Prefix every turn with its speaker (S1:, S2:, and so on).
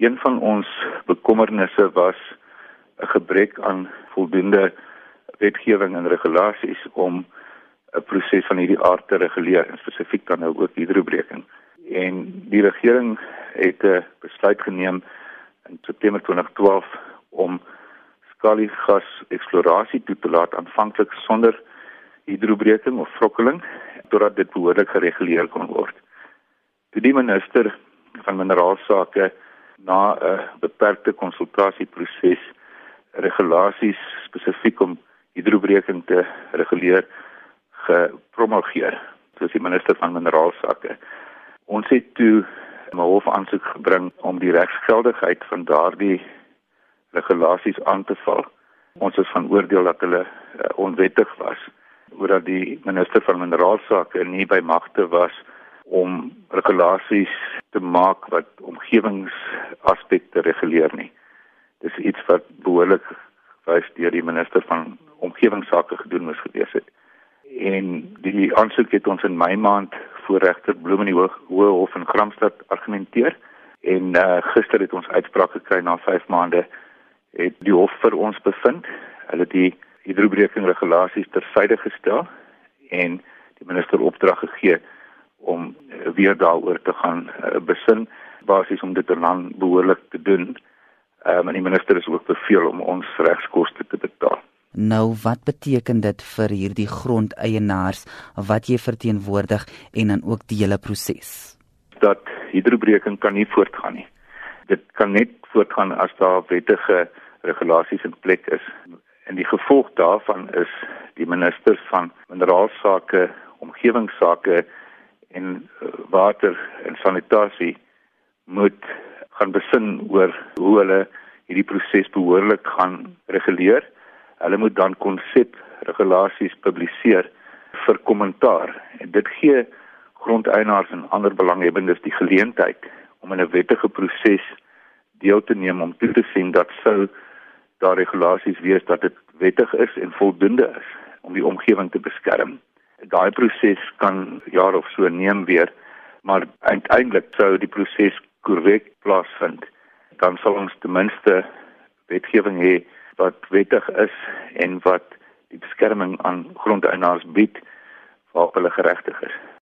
S1: Een van ons bekommernisse was 'n gebrek aan voldoende wetgewing en regulasies om 'n proses van hierdie aard te reguleer, spesifiek dan nou ook hidrobreking. En die regering het 'n besluit geneem in September 2012 om skaliegas eksplorasie toe te laat aanvanklik sonder hidrobreking of vrokkeling totdat dit behoorlik gereguleer kon word. Toe die minister van mineraalsake na 'n beperkte konsultasieproses regulasies spesifiek om hidrobreking te reguleer gepromulgeer soos die minister van mineraalsake. Ons het toe 'n hof aansoek gebring om die regsgeldigheid van daardie regulasies aan te val. Ons is van oordeel dat hulle uh, onwettig was oordat die minister van mineraalsake nie by magte was om regulasies te maak wat omgewingsaspekte reguleer nie. Dis iets wat behoorlik wys deur die minister van omgewingsake gedoen moes gewees het. En die aansoek het ons in Mei maand voor regter Bloem in die Hoë Hof in Gramstad argumenteer en uh, gister het ons uitspraak gekry na 5 maande het die hof vir ons bevind. Hulle die hidrobreking regulasies tersyde gestel en die minister opdrag gegee om uh, weer daaroor te gaan uh, besin basies om dit dan behoorlik te doen. Ehm um, en die minister is ook beveel om ons regskoste te betaal.
S2: Nou wat beteken dit vir hierdie grondeienaars wat jy verteenwoordig en dan ook die hele proses?
S1: Dat hidrobreking kan nie voortgaan nie. Dit kan net voortgaan as daar wettige regulasies in plek is. En die gevolg daarvan is die ministers van mineraalsake, omgewingsake en uh, water en sanitasie moet gaan besin oor hoe hulle hierdie proses behoorlik gaan reguleer hulle moet dan konsep regulasies publiseer vir kommentaar en dit gee grondeienaars en ander belanghebbendes die geleentheid om in 'n wettige proses deel te neem om toe te sien dat sou daar regulasies wees dat dit wettig is en voldoende is om die omgewing te beskerm. Daai proses kan jaar of so neem weer, maar uiteindelik sou die proses korrek plaasvind, dan sal ons ten minste wetgewing hê wat wettig is en wat die beskerming aan grondeienaars bied waar hulle geregtig is.